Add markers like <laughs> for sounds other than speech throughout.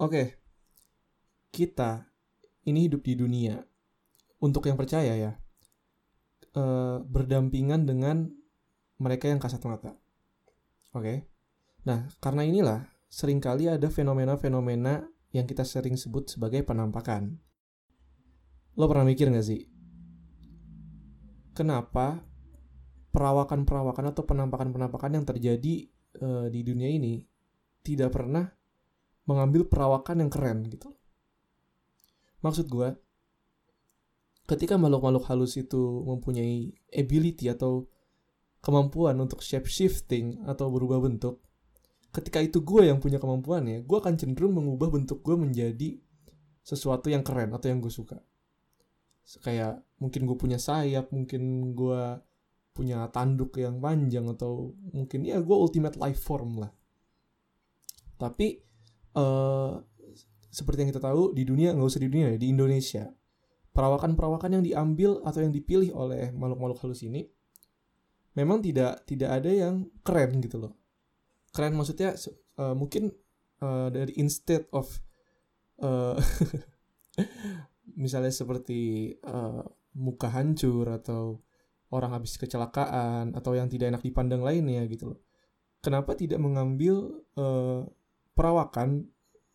Oke, kita ini hidup di dunia. Untuk yang percaya ya, eh, berdampingan dengan mereka yang kasat mata. Oke, nah karena inilah sering kali ada fenomena-fenomena yang kita sering sebut sebagai penampakan. Lo pernah mikir gak sih? Kenapa perawakan-perawakan atau penampakan-penampakan yang terjadi uh, di dunia ini tidak pernah mengambil perawakan yang keren gitu. Maksud gue, ketika makhluk-makhluk halus itu mempunyai ability atau kemampuan untuk shape shifting atau berubah bentuk, ketika itu gue yang punya kemampuannya, gue akan cenderung mengubah bentuk gue menjadi sesuatu yang keren atau yang gue suka. Kayak mungkin gue punya sayap, mungkin gue punya tanduk yang panjang atau mungkin ya gue ultimate life form lah. Tapi uh, seperti yang kita tahu di dunia nggak usah di dunia ya di Indonesia. Perawakan-perawakan yang diambil atau yang dipilih oleh makhluk-makhluk halus ini memang tidak tidak ada yang keren gitu loh. Keren maksudnya uh, mungkin uh, dari instead of uh, <laughs> misalnya seperti uh, muka hancur atau orang habis kecelakaan atau yang tidak enak dipandang lainnya gitu loh. Kenapa tidak mengambil uh, perawakan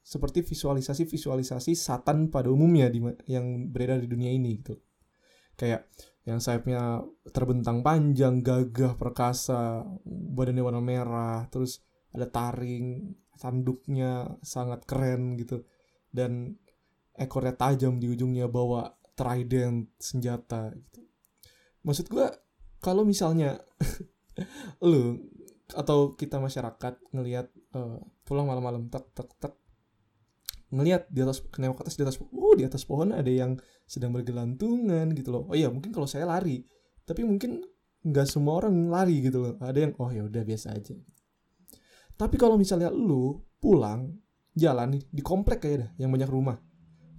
seperti visualisasi-visualisasi satan pada umumnya di, yang beredar di dunia ini gitu. Kayak yang sayapnya terbentang panjang, gagah, perkasa, badannya warna merah, terus ada taring, tanduknya sangat keren gitu. Dan ekornya tajam di ujungnya bawa trident senjata gitu. Maksud gue kalau misalnya <laughs> lu atau kita masyarakat ngelihat uh, pulang malam-malam tek tek tek ngelihat di atas kenewak atas di atas uh di atas pohon ada yang sedang bergelantungan gitu loh. Oh iya mungkin kalau saya lari tapi mungkin nggak semua orang lari gitu loh. Ada yang oh ya udah biasa aja. Tapi kalau misalnya lu pulang jalan nih di komplek kayak dah yang banyak rumah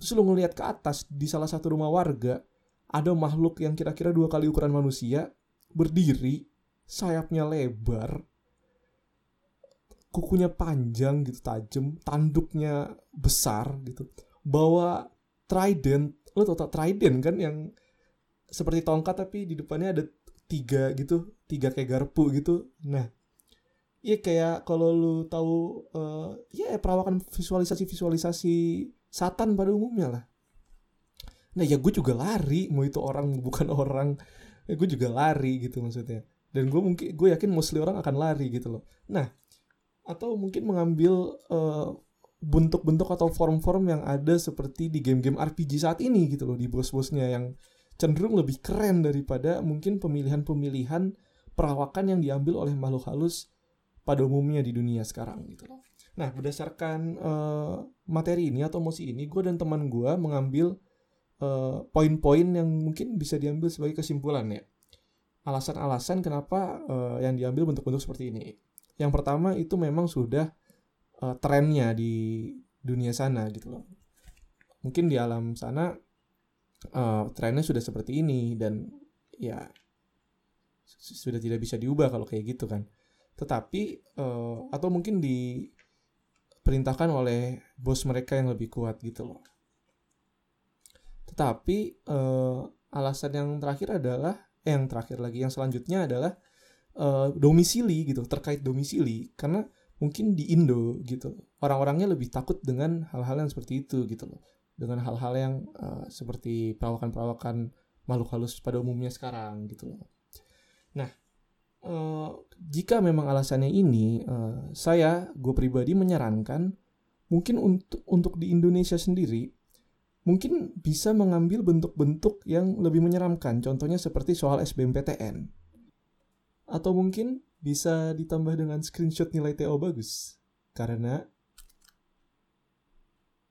terus lu ngelihat ke atas di salah satu rumah warga ada makhluk yang kira-kira dua kali ukuran manusia berdiri sayapnya lebar kukunya panjang gitu tajam tanduknya besar gitu. Bawa trident lo tau tak trident kan yang seperti tongkat tapi di depannya ada tiga gitu tiga kayak garpu gitu. Nah iya kayak kalau lu tahu uh, ya perawakan visualisasi visualisasi satan pada umumnya lah. Nah ya gue juga lari mau itu orang bukan orang ya gue juga lari gitu maksudnya. Dan gue mungkin gue yakin mostly orang akan lari gitu loh. Nah atau mungkin mengambil uh, bentuk-bentuk atau form-form yang ada seperti di game-game RPG saat ini gitu loh di bos-bosnya yang cenderung lebih keren daripada mungkin pemilihan-pemilihan perawakan yang diambil oleh makhluk halus pada umumnya di dunia sekarang gitu loh. Nah berdasarkan uh, materi ini atau mosi ini gue dan teman gue mengambil uh, poin-poin yang mungkin bisa diambil sebagai kesimpulan ya. Alasan-alasan kenapa uh, yang diambil bentuk-bentuk seperti ini. Yang pertama itu memang sudah uh, trennya di dunia sana gitu loh. Mungkin di alam sana uh, trennya sudah seperti ini dan ya sudah tidak bisa diubah kalau kayak gitu kan. Tetapi uh, atau mungkin diperintahkan oleh bos mereka yang lebih kuat gitu loh. Tetapi uh, alasan yang terakhir adalah eh, yang terakhir lagi yang selanjutnya adalah uh, domisili gitu terkait domisili karena mungkin di Indo gitu orang-orangnya lebih takut dengan hal-hal yang seperti itu gitu loh. Dengan hal-hal yang uh, seperti perawakan-perawakan makhluk halus pada umumnya sekarang gitu loh. Nah uh, jika memang alasannya ini uh, saya gue pribadi menyarankan mungkin untuk untuk di Indonesia sendiri mungkin bisa mengambil bentuk-bentuk yang lebih menyeramkan. Contohnya seperti soal SBMPTN atau mungkin bisa ditambah dengan screenshot nilai TO bagus. Karena